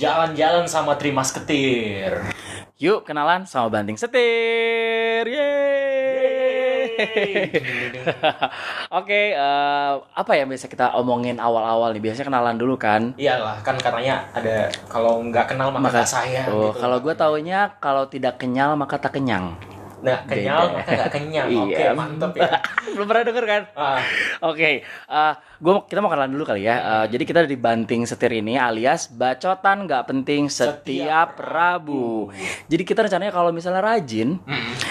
Jalan-jalan sama Trimas Ketir. Yuk kenalan sama banting setir. Yeay. Oke, eh, apa yang biasa kita omongin awal-awal nih? Biasanya kenalan dulu kan? Iyalah, kan katanya ada kalau nggak kenal maka nggak sayang. Oh, gitu. kalau gue taunya kalau tidak kenyal maka tak kenyang. Nah, kenyal maka kenyang. Oke, Iya. mantep ya. Belum pernah denger kan? Ah, Oke, eh, gua kita mau kenalan dulu kali ya. Eh, jadi kita di banting setir ini alias bacotan nggak penting setiap, Setiap Rabu. Jadi kita rencananya kalau misalnya rajin,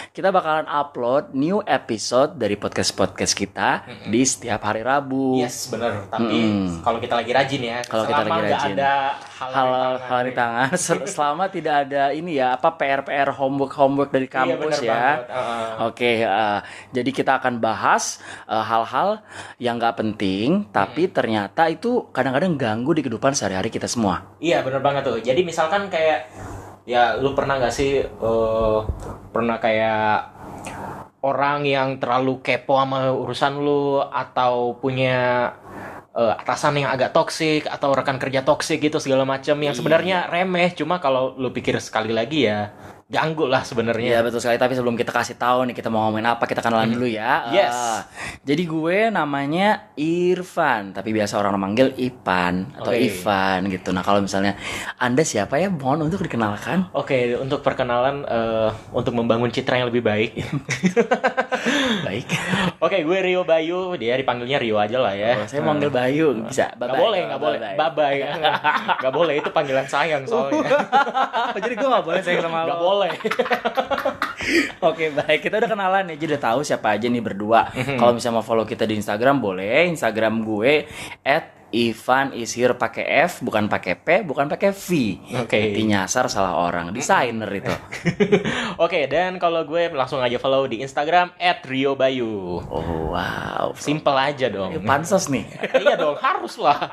kita bakalan upload new episode dari podcast podcast kita di setiap hari Rabu. yes, bener. Tapi Mm. kalau kita lagi rajin ya, Kalau kita lagi rajin. ada hal, hal hal di tangan sel- selama tidak ada ini ya apa PR PR homework homework dari kampus ya. Oke, eh, jadi kita akan bahas eh, hal-hal yang nggak penting, tapi ternyata itu kadang-kadang ganggu di kehidupan sehari-hari kita semua. Iya bener banget tuh. Jadi misalkan kayak ya lu pernah nggak sih eh, pernah kayak orang yang terlalu kepo sama urusan lu atau punya eh, atasan yang agak toksik atau rekan kerja toksik gitu segala macam yang sebenarnya remeh cuma kalau lu pikir sekali lagi ya ganggu lah Iya sebenarnya. betul sekali. Tapi sebelum kita kasih tahu nih kita mau ngomongin apa, kita kenalan dulu ya. Yes. Eh, jadi gue namanya Irfan, tapi biasa orang manggil Ipan atau Oke. Ivan gitu. Nah kalau misalnya anda siapa ya, mohon untuk dikenalkan. Oke, untuk perkenalan eh, untuk membangun citra yang lebih baik. Baik. Oke, gue Rio Bayu, dia dipanggilnya Rio aja lah ya. Oh, saya manggil Bayu, bisa. Gak boleh, gak boleh. Babay. Gak boleh, itu panggilan sayang soalnya. jadi gue gak boleh sayang sama lo. Gak boleh. Oke baik kita udah kenalan ya jadi udah tahu siapa aja nih berdua. Kalau misalnya mau follow kita di Instagram boleh. Instagram gue at Ivan is here pakai F bukan pakai P bukan pakai V. Oke. Nanti nyasar salah orang desainer itu. Oke, dan kalau gue langsung aja follow di Instagram @riobayu. Oh wow. Simple aja dong. Pansos nih. iya dong, harus lah.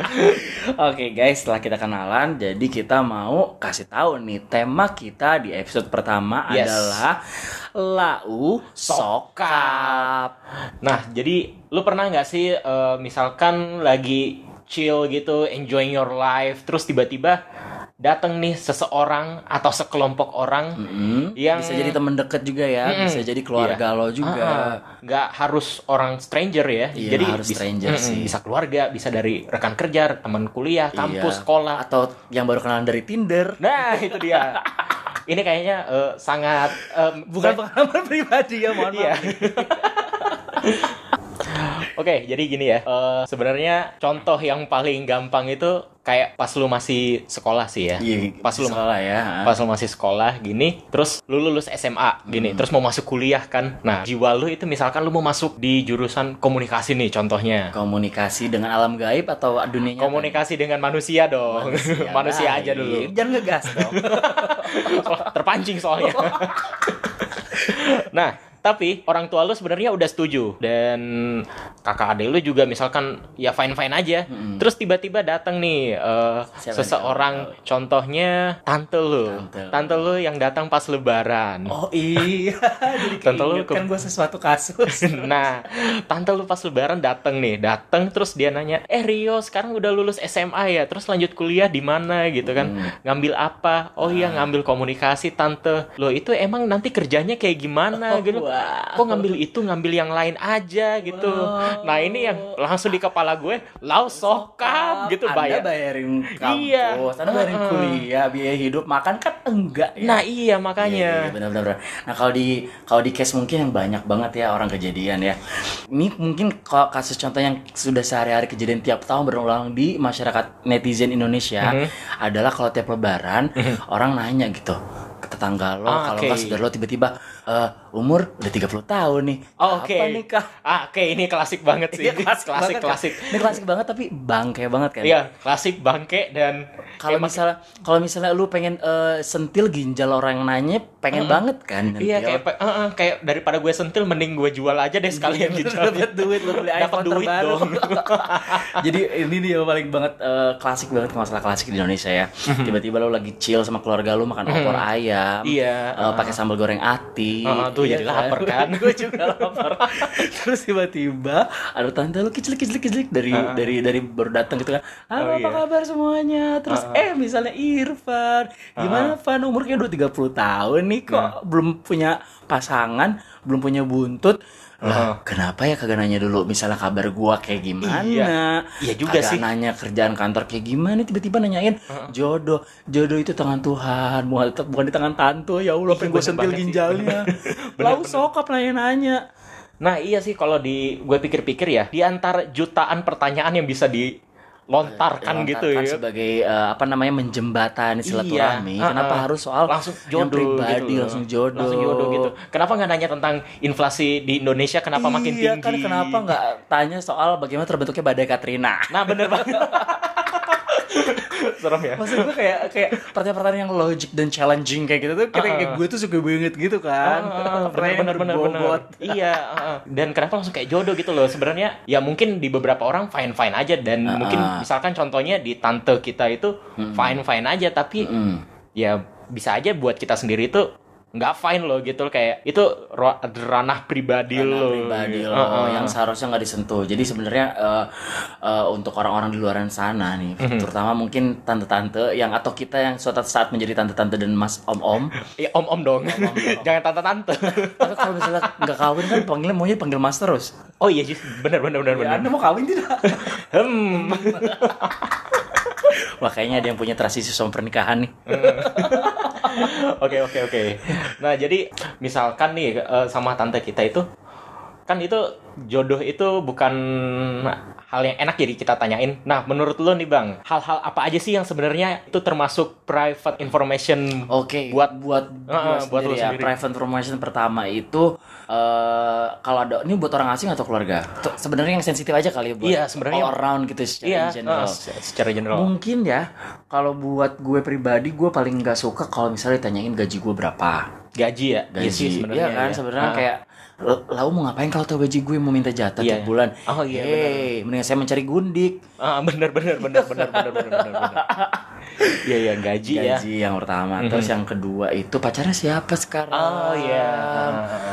Oke guys, setelah kita kenalan, jadi kita mau kasih tahu nih tema kita di episode pertama Yes. adalah lau sokap. Nah, jadi lu pernah nggak sih eh, misalkan lagi chill gitu, enjoying your life, terus tiba-tiba datang nih seseorang atau sekelompok orang Hmm, yang bisa jadi temen deket juga ya, Mm-mm. bisa jadi keluarga lo juga. Nggak harus orang stranger ya Iya, jadi harus bisa, stranger Mm-mm, sih. bisa keluarga bisa dari rekan kerja teman kuliah kampus Iya. sekolah atau yang baru kenalan dari Tinder. nah itu dia ini kayaknya eh, sangat em, Bukan pengalaman pribadi ya, mohon Iya. maaf. Oke, jadi gini ya. eh, sebenarnya contoh yang paling gampang itu kayak pas lu masih sekolah sih ya. Iya, Pas lu sekolah ya. Pas lu masih sekolah gini, terus lu lulus SMA gini, Hmm. terus mau masuk kuliah kan. Nah, jiwa lu itu misalkan lu mau masuk di jurusan komunikasi nih contohnya. Komunikasi dengan alam gaib atau dunia? Komunikasi dengan manusia dong. Manusia, aja baik. dulu. Jangan ngegas dong. Terpancing soalnya. nah, tapi orang tua lu sebenarnya udah setuju dan kakak adik lu juga misalkan ya fine fine aja. Terus tiba-tiba datang nih eh, Siapa seseorang contohnya tante lu, Tante lu. lu yang datang pas lebaran. oh iya, jadi Tante lu kan gue sesuatu kasus. Nah, tante lu pas lebaran datang nih, datang terus dia nanya, "Eh Rio, sekarang udah lulus SMA ya? Terus lanjut kuliah di mana gitu kan? Hmm. Ngambil apa? Oh iya, Ah. ngambil komunikasi, tante. Loh, itu emang nanti kerjanya kayak gimana Oh, gitu? wow. Kok ngambil itu, ngambil yang lain aja gitu." Nah, ini yang langsung di kepala gue, lau sokap gitu Anda bayar. bayarin kampus, Iya. Anda bayarin Heeh. kuliah, biaya hidup, makan kan enggak ya. Nah, iya Iya, makanya. iya, benar-benar. Nah kalau di kalau di case mungkin yang banyak banget ya orang kejadian ya. Ini mungkin kalau kasus contoh yang sudah sehari-hari kejadian tiap tahun berulang di masyarakat netizen Indonesia Mhm. adalah kalau tiap Lebaran orang nanya gitu ke tetangga lo, Ah, kalau oke. nggak saudara lo tiba-tiba "Eh, umur udah 30 tahun nih. Oh, Oke. Apa nikah? Ah, oke ini klasik banget sih. Iya, klasik, klasik, banget kan? klasik. Ini klasik banget tapi bangke banget kan. Iya, klasik bangke dan Kalau misalnya kalau misalnya lu pengen eh, sentil ginjal orang yang nanya, pengen banget kan? Iya kayak eh, eh, kayak daripada gue sentil mending gue jual aja deh sekalian gitu. dapat duit lu beli iPhone duit terbaru. dong. Jadi ini dia yang paling banget eh, klasik banget masalah klasik di Indonesia ya. Tiba-tiba lu lagi chill sama keluarga lu makan opor ayam. Iya. eh, pakai sambal goreng ati pagi. Uh, tuh Iya jadi lapar kan. gue juga lapar. Terus tiba-tiba ada tante lu kiclik kiclik kiclik dari dari dari baru datang gitu kan. Halo Oh, apa iya. kabar semuanya? Terus eh misalnya Irfan, gimana Van umurnya udah 30 tahun nih kok belum punya pasangan, belum punya buntut. Lah, kenapa ya kagak nanya dulu misalnya kabar gua kayak gimana? Iya. Iya juga Kagak sih. nanya kerjaan kantor kayak gimana tiba-tiba nanyain jodoh. Jodoh itu tangan Tuhan, bukan bukan di tangan tante. Ya Allah, pengen gue bener sentil ginjalnya. Lau sokap nanya-nanya. Nah iya sih kalau di gue pikir-pikir ya di antara jutaan pertanyaan yang bisa dilontarkan gitu Dilontarkan ya. sebagai eh, apa namanya menjembatani silaturahmi. Iya, Kenapa uh-uh. harus soal langsung yang jodoh pribadi gitu langsung jodoh. Langsung jodoh gitu. Kenapa nggak nanya tentang inflasi di Indonesia kenapa makin iya, tinggi? kan kenapa nggak tanya soal bagaimana terbentuknya badai Katrina? Nah bener banget. Serem ya. Maksud gue kayak kayak pertanyaan-pertanyaan yang logik dan challenging kayak gitu tuh kayak, kayak gue tuh suka banget gitu kan. Ah, Pertanyaan bener bener bener iya ah. dan kenapa langsung kayak jodoh gitu loh sebenarnya ya mungkin di beberapa orang fine fine aja dan Ah, mungkin misalkan contohnya di tante kita itu fine fine aja tapi Hmm. ya bisa aja buat kita sendiri itu nggak fine loh gitu kayak itu ranah pribadi ranah lo pribadi gitu. lo Ah, ah. yang seharusnya nggak disentuh. Jadi sebenarnya eh, eh, untuk orang-orang di luaran sana nih, Mhm. terutama mungkin tante-tante yang atau kita yang suatu saat menjadi tante-tante dan mas om-om. ya om om dong jangan tante tante Tapi kalau misalnya nggak kawin kan panggilnya maunya panggil mas terus. oh iya Jis. bener bener bener Ya, bener anda mau kawin tidak? hmm Wah kayaknya ada yang punya transisi sama pernikahan nih. Oke oke oke. Nah jadi misalkan nih eh, sama tante kita itu kan itu jodoh itu bukan hal yang enak jadi kita tanyain. Nah menurut lo nih bang, hal-hal apa aja sih yang sebenarnya itu termasuk private information? Oke, Buat- buat Heeh, gua buat sendiri lu ya. sendiri. Private information pertama itu eh kalau ada ini buat orang asing atau keluarga? Sebenarnya yang sensitif aja kali ya buat Iya, sebenarnya- all around gitu secara Iya, general. se- secara general. Mungkin ya, kalau buat gue pribadi, gue paling nggak suka kalau misalnya ditanyain gaji gue berapa. Gaji ya, Gaji, Iya sih sebenarnya. Iya kan, ya. sebenarnya Ah. kayak "L- lau mau ngapain kalau tau gaji gue mau minta jatah iya. tiap bulan oh iya hey, bener. mendingan saya mencari gundik ah bener bener bener bener bener bener bener, bener. Iya gaji, gaji ya. Gaji yang pertama, mm-hmm. terus yang kedua itu pacarnya siapa sekarang? Oh iya.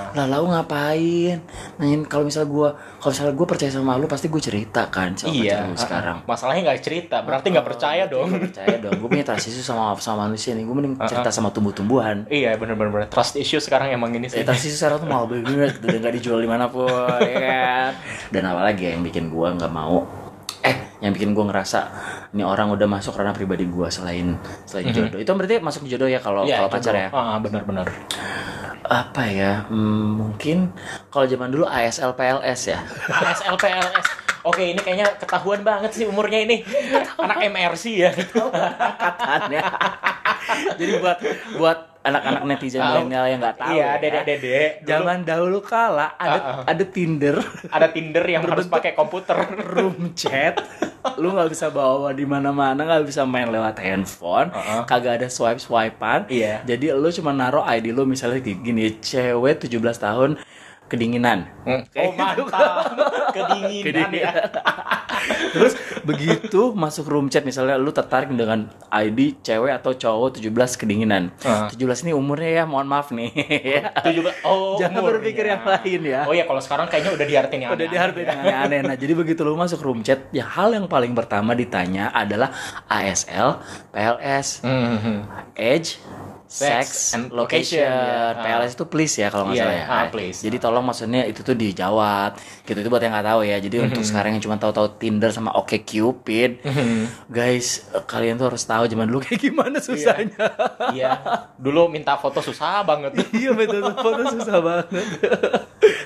Yeah. Lah lau ngapain? Nanyain kalau misal gue kalau misalnya gue percaya sama lu pasti gue cerita kan sama pacar Iya. gue sekarang. Masalahnya nggak cerita, berarti nggak percaya dong. Gak percaya dong, gue punya transisi sama sama manusia nih, gue mending cerita sama tumbuh-tumbuhan. Iya bener bener bener. Trust issue sekarang emang ini sih. Ya, transisi sekarang tuh mahal banget, udah gak dijual di mana pun, ya kan? Dan apalagi ya yang bikin gue nggak mau, eh, yang bikin gue ngerasa ini orang udah masuk ranah pribadi gue selain selain jodoh. Itu berarti masuk jodoh ya kalau Iya, kalau pacar ya? Ah, bener. Apa ya? Hmm, mungkin kalau zaman dulu ASL PLS ya. ASL PLS. Oke, ini kayaknya ketahuan banget sih umurnya ini. Anak MRC ya. Angkatan ya. Jadi buat buat anak-anak netizen milenial yang nggak tahu. Iya, ya, dedek-dedek. Dulu Zaman dahulu kala ada Ah, ah. ada Tinder, ada Tinder yang harus pakai komputer. room chat. Lu nggak bisa bawa di mana-mana, nggak bisa main lewat handphone, Ah, ah. kagak ada swipe swipean. Iya. Jadi lu cuma naruh ID lu misalnya gini, cewek 17 tahun kedinginan. Hmm. Oh, gitu. mantap. Kedinginan ya. Terus begitu masuk room chat misalnya lu tertarik dengan ID cewek atau cowok 17 kedinginan. Ah. 17 ini umurnya ya, mohon maaf nih. Juga oh, Jangan umurnya. berpikir yang lain ya. Oh ya, kalau sekarang kayaknya udah diartin yang Udah aneh-aneh dihargai ya. dengan aneh. Nah, jadi begitu lu masuk room chat, ya hal yang paling pertama ditanya adalah ASL, PLS, Hmm. age, sex, and location. location, ya. Ah. PLS itu please ya kalau nggak Iya, salah ya. ah, please. Jadi tolong maksudnya itu tuh dijawab. Gitu itu buat yang nggak tahu ya. Jadi Hmm. untuk sekarang yang cuma tahu-tahu Tinder sama OkCupid, Hmm. guys, eh, kalian tuh harus tahu zaman dulu kayak gimana susahnya. Iya. Dulu minta foto susah banget. Iya betul foto susah banget.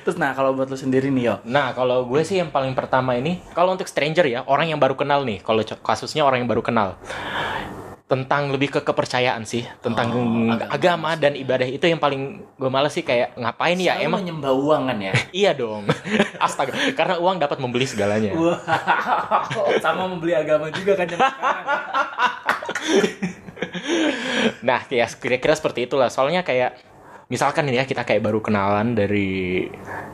Terus nah kalau buat lu sendiri nih yo, Nah, kalau gue sih yang paling pertama ini, kalau untuk stranger ya, orang yang baru kenal nih, kalau kasusnya orang yang baru kenal. Tentang lebih ke kepercayaan sih, tentang Oh, agama, dan ibadah itu yang paling gue males sih kayak ngapain ya Selalu emang menyembah uang kan ya. iya dong. Astaga, karena uang dapat membeli segalanya. Sama membeli agama juga kan. Nah, ya kira-kira seperti itulah. Soalnya kayak misalkan ini ya kita kayak baru kenalan dari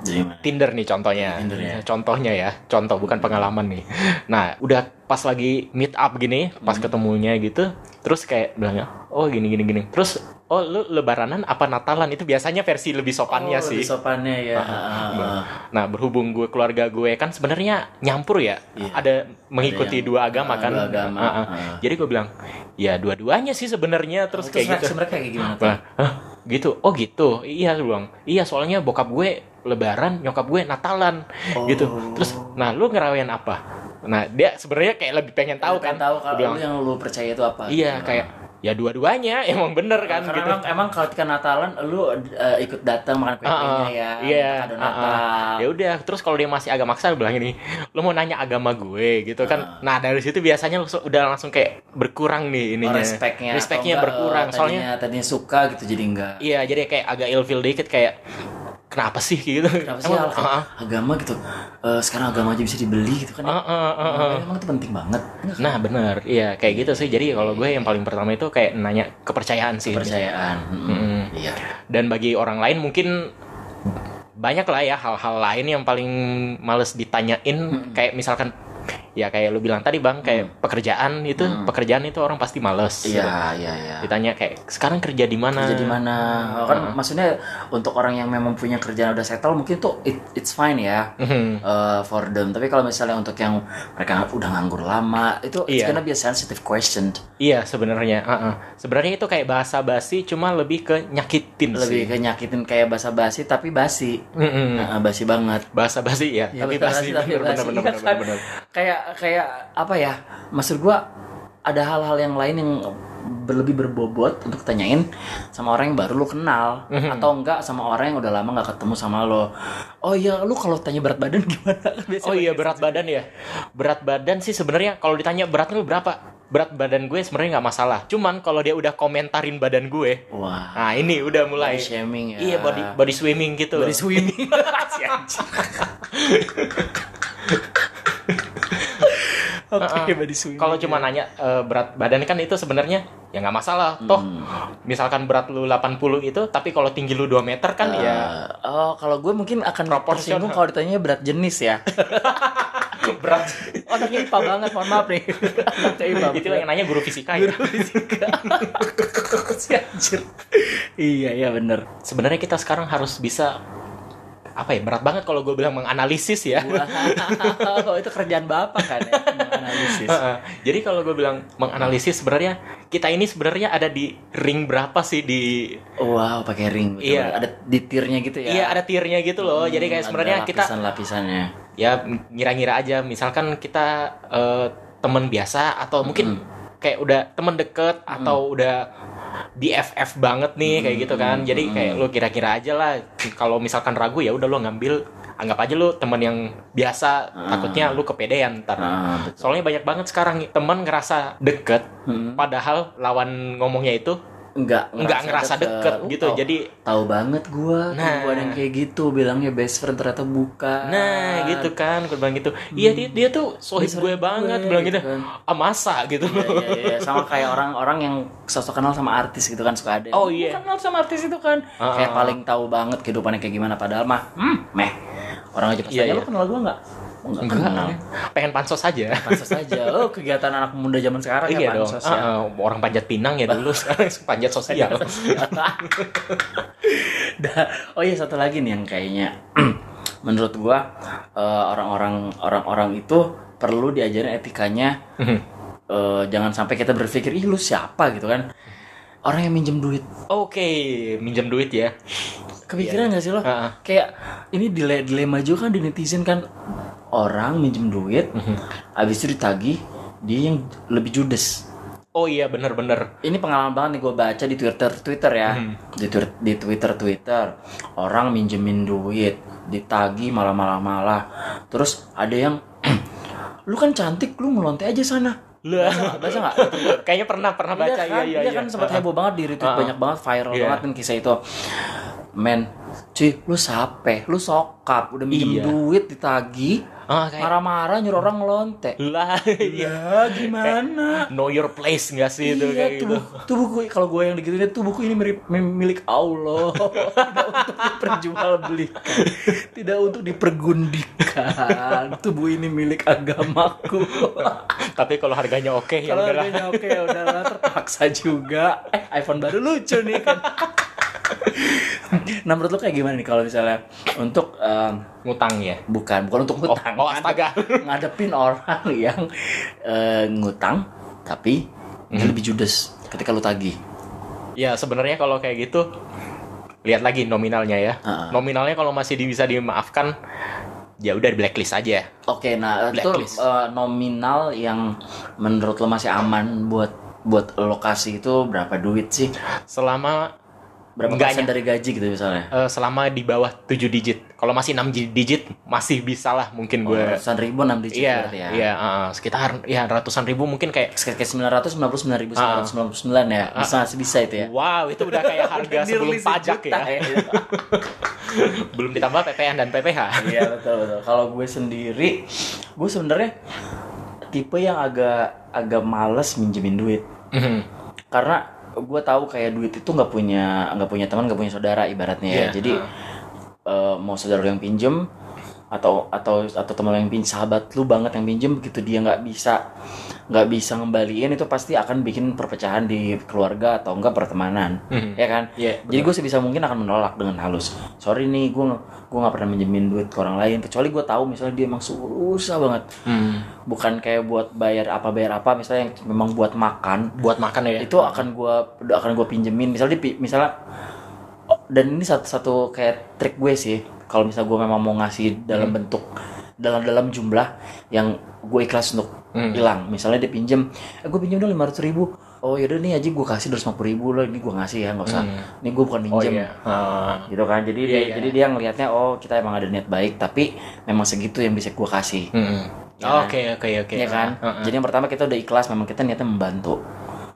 Jadi mana? Tinder nih contohnya. Tinder ya. Contohnya ya, contoh bukan pengalaman nih. Nah, udah pas lagi meet up gini, pas Hmm. ketemunya gitu, terus kayak bilangnya, "Oh, gini gini gini." Terus oh lu lebaranan apa natalan itu biasanya versi lebih sopannya oh, sih lebih sopannya ya Ah, ah. nah berhubung gue keluarga gue kan sebenarnya nyampur ya Iya. ada mengikuti yang- dua agama ah, kan dua agama, Ah, ah. ah. jadi gue bilang ya dua-duanya sih sebenarnya terus terus kayak gitu mereka kayak gimana tuh Wah, hah? Gitu. Oh gitu. Iya bilang. Iya soalnya bokap gue lebaran nyokap gue natalan. Oh. gitu. Terus nah lu ngerayain apa? Nah dia sebenarnya kayak lebih pengen tahu kan? tahu kalau bilang, lu yang lu percaya itu apa iya Gimana? kayak ya dua-duanya emang bener kan karena gitu emang, emang kalau ketika Natalan lu uh, ikut datang makan kue-kuenya Ah, ah. ya Iya. kado ah. Natal Ya udah, terus kalau dia masih agak maksa bilang ini, lu mau nanya agama gue gitu Ah. kan. Nah, dari situ biasanya lu udah langsung kayak berkurang nih Oh, ininya. respectnya Respectnya enggak, berkurang. eh, Soalnya tadinya, tadinya suka gitu jadi enggak iya, jadi kayak agak ilfeel dikit kayak kenapa sih gitu. kenapa sih Emang- ah, agama gitu Eh, sekarang agama aja bisa dibeli gitu kan ah, ah, ah, ah. emang itu penting banget Nah, bener. Iya, kayak gitu sih. Jadi kalau gue yang paling pertama itu kayak nanya kepercayaan sih. kepercayaan Mm-mm. Mm-mm. iya Dan bagi orang lain mungkin banyak lah ya hal-hal lain yang paling males ditanyain kayak misalkan ya kayak lu bilang tadi bang kayak pekerjaan itu pekerjaan itu orang pasti males Hmm. iya iya iya ditanya kayak sekarang kerja di mana kerja di mana Oh, kan maksudnya untuk orang yang memang punya kerjaan udah settle mungkin tuh it- it's fine ya Mhm. uh, for them tapi kalau misalnya untuk yang mereka udah nganggur lama itu it's Iya. gonna be a sensitive question iya sebenarnya uh-uh. sebenarnya itu kayak bahasa basi cuma lebih ke nyakitin lebih sih ke nyakitin kayak basa basi tapi basi Mm-mm. Nah, basi banget bahasa basi ya Iya, tapi basa-basi basi tapi bener bener basi. bener Iya bener kan? bener kayak kayak apa ya maksud gua ada hal-hal yang lain yang berlebih berbobot untuk tanyain sama orang yang baru lu kenal Mhm. atau enggak sama orang yang udah lama nggak ketemu sama lo oh iya lu kalau tanya berat badan gimana Biasanya Oh iya berat badan ya. Berat badan sih sebenarnya kalau ditanya berat lu berapa? Berat badan gue sebenarnya nggak masalah. Cuman kalau dia udah komentarin badan gue, wah nah ini udah mulai body shaming ya Iya body body swimming gitu. body swimming Si anjing. oke body swimming Kalau cuma nanya eh, berat badan kan itu sebenarnya ya nggak masalah. Toh misalkan berat lu 80 itu tapi kalau tinggi lu 2 meter kan ya Eh, oh kalau gue mungkin akan Proporsional. kalau ditanya berat jenis ya berat. oh anaknya IPA banget mohon maaf nih IPA itu yang nanya guru fisika ya. si anjir iya iya bener Sebenarnya kita sekarang harus bisa apa ya berat banget kalau gue bilang menganalisis ya. wow itu kerjaan bapak kan ya analisis Heeh. Jadi kalau gue bilang menganalisis sebenarnya kita ini sebenarnya ada di ring berapa sih di wow pakai ring betul. Iya. ada di tiernya gitu ya Iya ada tiernya gitu loh. Jadi kayak sebenarnya kita lapisan lapisannya ya ngira-ngira aja misalkan kita eh, teman biasa atau mungkin kayak udah teman deket atau udah BFF banget nih kayak gitu kan. Jadi kayak lu kira-kira aja lah kalau misalkan ragu ya udah lu ngambil anggap aja lu teman yang biasa takutnya lu kepedean ntar. ah Soalnya banyak banget sekarang teman ngerasa deket Hmm. padahal lawan ngomongnya itu enggak nggak ngerasa deket, Uh, gitu. tahu- Jadi tahu banget gua Nah. gua yang kayak gitu bilangnya best friend ternyata bukan Nah gitu kan, gue bilang gitu. Iya dia, dia tuh sohib Dia gue sohib banget, gue, bilang gitu gitu. kan. Ah masa gitu. Iya, iya, iya. sama kayak orang-orang yang sosok kenal sama artis gitu kan suka ada. Oh, "Gua iya. kenal sama artis itu kan. Ah, kayak paling tahu banget kehidupannya kayak gimana padahal mah hmm, meh. Orang aja pas Iya, tanya, iya. lu kenal gua enggak? Enggak pengen pansos aja. Pansos aja. Oh, kegiatan anak muda zaman sekarang iya ya dong. pansos Ah, ya. ah, orang panjat pinang ya dulu sekarang panjat sosial. Dah. oh iya satu lagi nih yang kayaknya menurut gua eh, orang-orang orang-orang itu perlu diajarin etikanya eh, jangan sampai kita berpikir ih lu siapa gitu kan orang yang minjem duit Oke, minjem duit ya. Kepikiran nggak sih lo? Ah, ah. kayak ini dile dilema juga kan di netizen kan. Orang minjem duit habis itu ditagih dia yang lebih judes. Oh iya bener-bener. ini pengalaman banget nih gue baca di Twitter Twitter ya. Di Twitter di Twitter Twitter. Orang minjemin duit ditagi malah malah malah terus ada yang lu kan cantik lu ngelonte aja sana. Lah. baca nggak? Kayaknya pernah pernah baca. Iya kan, iya iya. dia iya. kan sempat heboh banget di retweet banyak banget viral Iya. banget kan kisah itu men cuy lu sape lu sokap udah minjem Iya. duit ditagi kayak... marah-marah nyuruh orang ngelontek lah ya gimana? Know your place nggak sih iya, itu kayak tuh, gitu? tuh buku kalau gue yang digituin tuh buku ini milik, milik Allah. Tidak untuk diperjualbelikan tidak untuk dipergundikan. Tubuh ini milik agamaku. Tapi kalau harganya oke okay, ya kalau harganya oke okay, ya udahlah terpaksa juga. Eh iPhone baru lucu nih kan nah menurut lo kayak gimana nih kalau misalnya untuk um, ngutang ya bukan bukan untuk ngutang oh, oh astaga ngadepin orang yang uh, ngutang tapi hmm. lebih judes ketika lo tagih ya sebenarnya kalau kayak gitu lihat lagi nominalnya ya uh -uh. nominalnya kalau masih bisa dimaafkan ya udah blacklist aja. Oke, nah blacklist. itu uh, nominal yang menurut lo masih aman buat buat lokasi itu berapa duit sih? Selama berapa persen dari gaji gitu misalnya? Uh, selama di bawah 7 digit. Kalau masih 6 digit masih bisa lah mungkin gue. Oh, ratusan ribu 6 digit iya, ya. Iya, uh, sekitar ya ratusan ribu mungkin kayak sekitar 999 ribu uh, 999 ya. Bisa uh, bisa itu ya. Wow, itu udah kayak harga sebelum pajak ya. ya. Belum ditambah PPN dan PPH. iya, betul betul. Kalau gue sendiri gue sebenarnya tipe yang agak agak males minjemin duit. Mm -hmm. Karena gue tahu kayak duit itu nggak punya nggak punya teman nggak punya saudara ibaratnya yeah. ya jadi uh, mau saudara yang pinjem atau atau atau teman yang pinjam sahabat lu banget yang pinjem begitu dia nggak bisa nggak bisa ngembaliin itu pasti akan bikin perpecahan di keluarga atau enggak pertemanan mm-hmm. ya kan yeah, jadi gue sebisa mungkin akan menolak dengan halus sorry nih gue gue nggak pernah minjemin duit ke orang lain kecuali gue tahu misalnya dia emang susah banget mm. Bukan kayak buat bayar apa bayar apa misalnya yang memang buat makan buat makan ya itu akan gue akan gue pinjemin misalnya dia, misalnya dan ini satu satu kayak trik gue sih kalau misalnya gue memang mau ngasih dalam hmm. bentuk dalam dalam jumlah yang gue ikhlas untuk hmm. hilang misalnya dia pinjem eh, gue pinjem dong lima ratus ribu oh yaudah nih aja gue kasih dua ratus ribu lah ini gue ngasih ya nggak usah hmm. ini gue bukan minjem oh, iya. uh. gitu kan jadi iya, dia iya. jadi dia ngelihatnya oh kita emang ada niat baik tapi memang segitu yang bisa gue kasih hmm. Ya. Oke oke oke. Ya kan? Uh, uh. jadi yang pertama kita udah ikhlas memang kita niatnya membantu.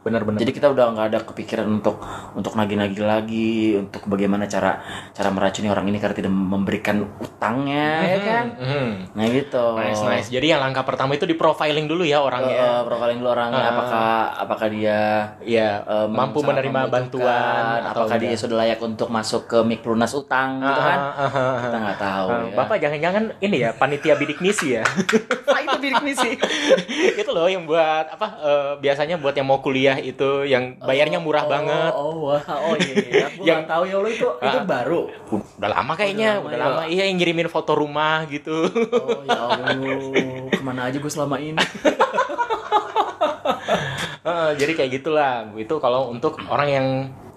Benar-benar jadi kita udah nggak ada kepikiran untuk untuk nagih-nagih lagi untuk bagaimana cara cara meracuni orang ini karena tidak memberikan utangnya mm -hmm. ya kan? mm -hmm. nah gitu. Nice nice. Jadi yang langkah pertama itu di profiling dulu ya orangnya. Uh, profiling dulu orangnya. Uh, apakah apakah dia ya uh, mampu menerima bantuan apakah dia sudah layak untuk masuk ke mik lunas utang uh, gitu kan? uh, uh, uh, kita nggak tahu uh, ya. bapak jangan-jangan ini ya panitia bidik misi ya bidik misi itu loh yang buat apa uh, biasanya buat yang mau kuliah itu yang bayarnya murah oh, banget. Oh, wah. Oh iya, iya. Aku yang tahu ya lo itu uh, itu baru. Udah lama kayaknya, oh, udah lama. Udah lama. Iya yang ngirimin foto rumah gitu. Oh ya Allah, ke mana aja gue selama ini. uh, jadi kayak gitulah. Itu kalau untuk orang yang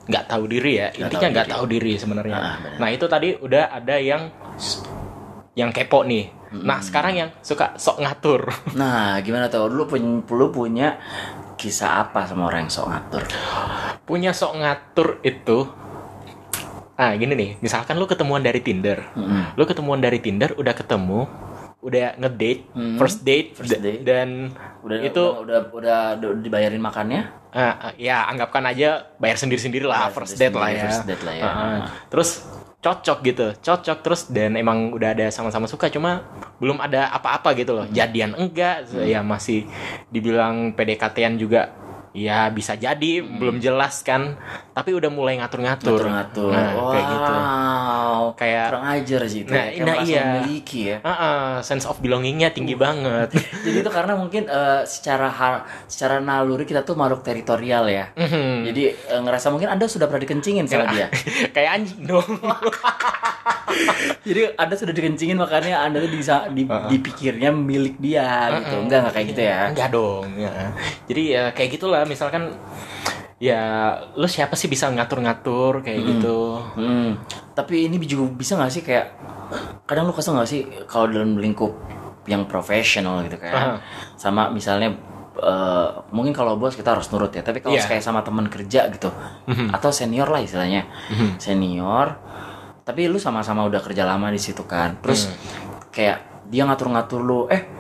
nggak tahu diri ya, gak intinya nggak tahu diri sebenarnya. Nah, nah itu tadi udah ada yang yang kepo nih. Hmm. Nah sekarang yang suka sok ngatur. Nah gimana tuh? Lu punya, lu punya kisah apa sama orang yang sok ngatur? Punya sok ngatur itu Ah gini nih, misalkan lu ketemuan dari Tinder, mm-hmm. lu ketemuan dari Tinder, udah ketemu, udah ngedate, mm-hmm. first date, first date, dan udah itu udah, udah udah dibayarin makannya? Uh, ya anggapkan aja bayar sendiri sendiri lah, first, date lah ya. first date lah ya. Uh, terus cocok gitu cocok terus dan emang udah ada sama-sama suka cuma belum ada apa-apa gitu loh jadian enggak hmm. ya masih dibilang PDKT-an juga ya bisa jadi hmm. belum jelas kan tapi udah mulai ngatur-ngatur ngatur-ngatur nah, wow. kayak gitu kayak kurang ajar sih itu nah, kayak nah iya memiliki ya uh -uh, sense of belongingnya tinggi uh. banget jadi itu karena mungkin uh, secara hal secara naluri kita tuh makhluk teritorial ya mm -hmm. jadi uh, ngerasa mungkin anda sudah pernah dikencingin sama dia kayak anjing dong jadi anda sudah dikencingin makanya anda tuh bisa di, uh -uh. dipikirnya milik dia uh -uh. gitu enggak enggak kayak gitu ya enggak dong ya. jadi ya kayak gitulah misalkan ya lu siapa sih bisa ngatur-ngatur kayak hmm. gitu hmm. tapi ini juga bisa gak sih kayak kadang lu kesel gak sih kalau dalam lingkup yang profesional gitu kan uh -huh. sama misalnya uh, mungkin kalau bos kita harus nurut ya tapi kalau yeah. kayak sama teman kerja gitu mm-hmm. atau senior lah istilahnya mm-hmm. senior tapi lu sama-sama udah kerja lama di situ kan terus mm. kayak dia ngatur-ngatur lu eh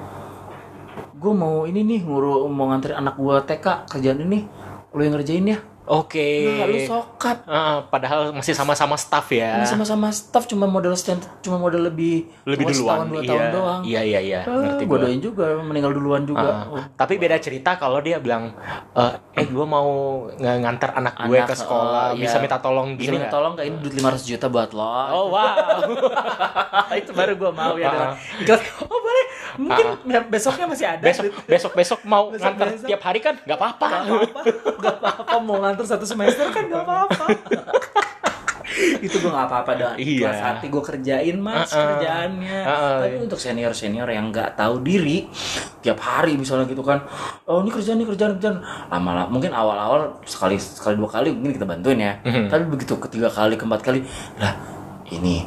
gue mau ini nih nguru mau nganterin anak gue TK kerjaan ini lo yang ngerjain ya Oke. Nah, lu sokap. Uh, padahal masih sama-sama staff ya. Sama-sama staff cuma model stand cuma model lebih Lebih duluan. setahun, dua iya. tahun doang. Iya iya iya. Ngerti gue gua. doain juga meninggal duluan juga. Ah, tapi beda cerita kalau dia bilang eh, eh gue mau ngantar anak gue Anak, ke sekolah oh, bisa iya. minta tolong Bisa gini minta nggak? tolong gak ini duit 500 juta buat lo. oh wow itu baru gue mau ya. Dengan ikhlas. Oh boleh. Mungkin besoknya masih ada. besok besok besok mau Besok- ngantar besok. tiap hari kan nggak apa-apa Gak apa-apa. Gak apa-apa mau nganter satu semester kan gak apa-apa. itu gue gak apa-apa dah Iya. kelas hati gue kerjain mas Uh-uh. kerjaannya Uh-uh. tapi untuk senior senior yang nggak tahu diri tiap hari misalnya gitu kan oh ini kerjaan ini kerjaan kerjaan lama lama mungkin awal awal sekali sekali dua kali mungkin kita bantuin ya Mhm. tapi begitu ketiga kali keempat kali lah ini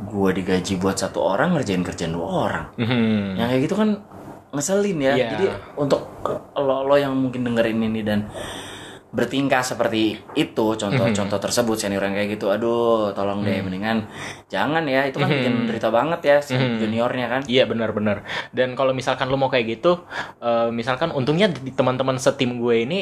gue digaji buat satu orang ngerjain kerjaan dua orang Mhm. yang kayak gitu kan ngeselin ya Iya. jadi untuk lo lo yang mungkin dengerin ini dan bertingkah seperti itu contoh-contoh tersebut senior yang kayak gitu aduh tolong deh mendingan jangan ya. Itu kan bikin derita banget ya si juniornya kan. Iya benar-benar. Dan kalau misalkan lu mau kayak gitu, eh, misalkan untungnya di teman-teman setim gue ini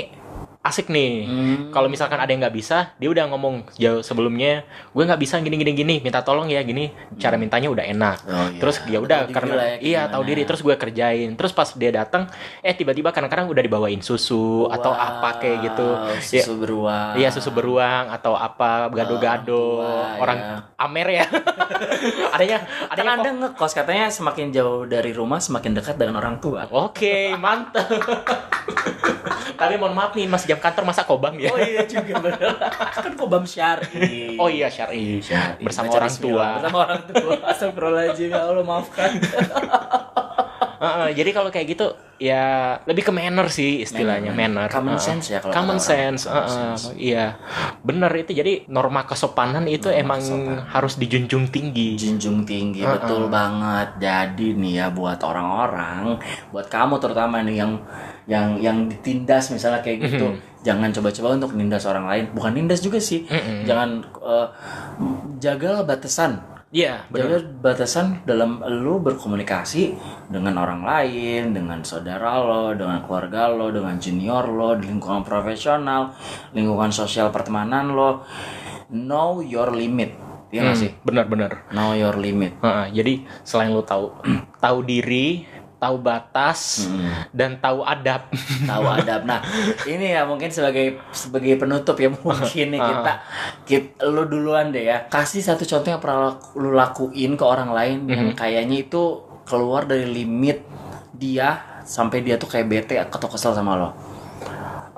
asik nih. Hmm. Kalau misalkan ada yang nggak bisa, dia udah ngomong jauh sebelumnya, gue nggak bisa gini gini gini, minta tolong ya gini. Cara mintanya udah enak. Oh, iya. Terus ya udah karena ya, iya tahu diri. Terus gue kerjain. Terus pas dia datang, eh tiba-tiba kadang-kadang udah dibawain susu atau Wow, apa kayak gitu. Ya, susu beruang Iya susu beruang atau apa gado-gado tua, orang ya. Amer ya. adanya kan adanya anda ngekos katanya semakin jauh dari rumah semakin dekat dengan orang tua Oke, mantap. Tapi mohon maaf nih, Mas jam kantor masa kobam ya? oh iya juga bener kan kobam syari Oh iya, syar'i. Syari. Bersama Baca orang tua. bersama orang tua astagfirullahaladzim ya Allah maafkan Heeh, jadi kalau kayak gitu ya lebih ke manner sih istilahnya, manner. Common Heeh. sense ya kalau Common kata orang. sense. Common heeh. sense. Iya. Bener itu jadi norma kesopanan itu emang harus dijunjung tinggi. junjung tinggi betul banget jadi nih ya buat orang-orang buat kamu terutama nih yang yang yang ditindas misalnya kayak gitu. Jangan coba-coba untuk nindas orang lain. Bukan nindas juga sih. Jangan eh, jagalah batasan. Iya, bener. jaga batasan dalam lu berkomunikasi dengan orang lain dengan saudara lo dengan keluarga lo dengan junior lo di lingkungan profesional lingkungan sosial pertemanan lo. Know your limit. Iya nggak sih? Bener-bener. know your limit. Heeh, jadi selain lu tahu tahu diri, tahu batas, dan tahu adab. tahu adab. Nah, ini ya mungkin sebagai sebagai penutup ya mungkin nih kita kita lu duluan deh ya. Kasih satu contoh yang pernah lu lakuin ke orang lain yang kayaknya itu keluar dari limit dia sampai dia tuh kayak bete atau kesel sama lo.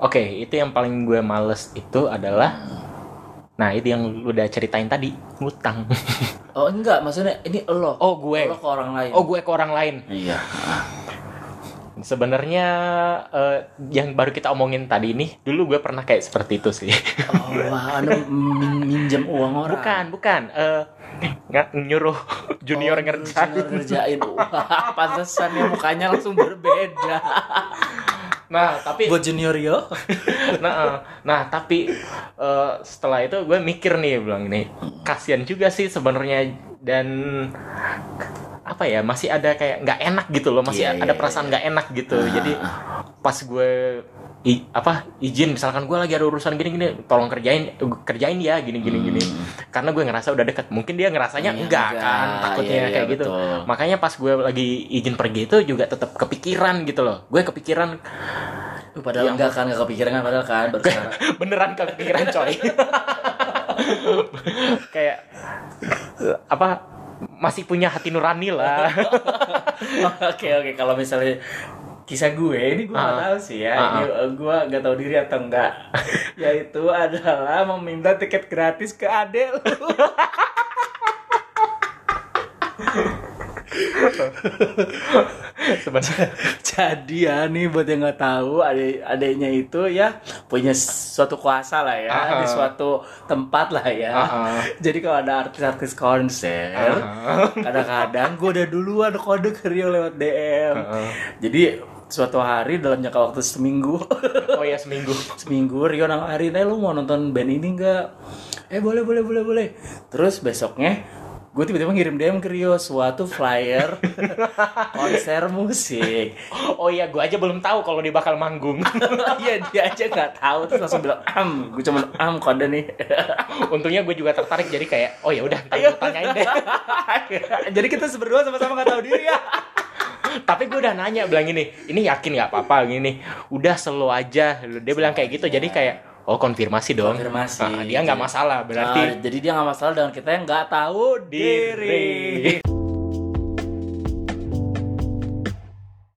Oke, itu yang paling gue males itu adalah Nah, itu yang lu udah ceritain tadi, ngutang. Oh enggak, maksudnya ini lo. Oh, gue. Lo ke orang lain. Oh, gue ke orang lain. Iya. Sebenarnya eh, yang baru kita omongin tadi ini, dulu gue pernah kayak seperti itu sih. Oh, wah, anu min- minjem uang orang. bukan, bukan. Eh, nggak nyuruh junior Oh, ngerjain. junior ngerjain. Wah, pantesan ya mukanya langsung berbeda. Nah, tapi Buat junior yo. nah, eh, nah tapi eh, setelah itu gue mikir nih bilang ini kasihan juga sih sebenarnya. Dan apa ya masih ada kayak nggak enak gitu loh masih Iya, ada iya, perasaan nggak enak gitu. Jadi pas gue i- apa izin misalkan gue lagi ada urusan gini gini tolong kerjain kerjain ya gini gini gini. Karena gue ngerasa udah deket. Mungkin dia ngerasanya Hmm. Iya, enggak, enggak. kan takutnya Iya, iya, kayak gitu. betul. makanya pas gue lagi izin pergi itu juga tetap kepikiran gitu loh. Gue kepikiran Padahal enggak kan, enggak kepikiran kan padahal kan baru beneran kepikiran coy. Kayak apa masih punya hati nurani lah. Oke oke. Kalau misalnya kisah gue ini gue nggak Ah. tahu sih ya Ah, ini uh, gue nggak tahu diri atau enggak yaitu adalah meminta tiket gratis ke adek lu sebenarnya jadi ya nih buat yang nggak tahu adek adeknya itu ya punya suatu kuasa lah ya Ah. di suatu tempat lah ya Ah. jadi kalau ada artis-artis konser Ah. kadang-kadang gue udah duluan kode ke Rio lewat DM Ah. jadi suatu hari dalam jangka waktu seminggu. Oh ya seminggu. Seminggu Rio nawarin eh lu mau nonton band ini enggak eh boleh boleh boleh boleh. Terus besoknya gue tiba-tiba ngirim DM ke Rio suatu flyer konser musik. Oh iya gue aja belum tahu kalau dia bakal manggung. Iya dia aja nggak tahu terus langsung bilang am gue cuma am kode nih. Untungnya gue juga tertarik jadi kayak oh ya udah tanyain deh. Jadi kita berdua sama-sama nggak tahu diri ya tapi gue udah nanya bilang ini ini yakin nggak apa-apa gini udah selo aja dia bilang kayak gitu jadi kayak Oh konfirmasi dong. Konfirmasi. Nah, dia nggak masalah berarti. Nah, jadi dia nggak masalah dengan kita yang nggak tahu diri. diri.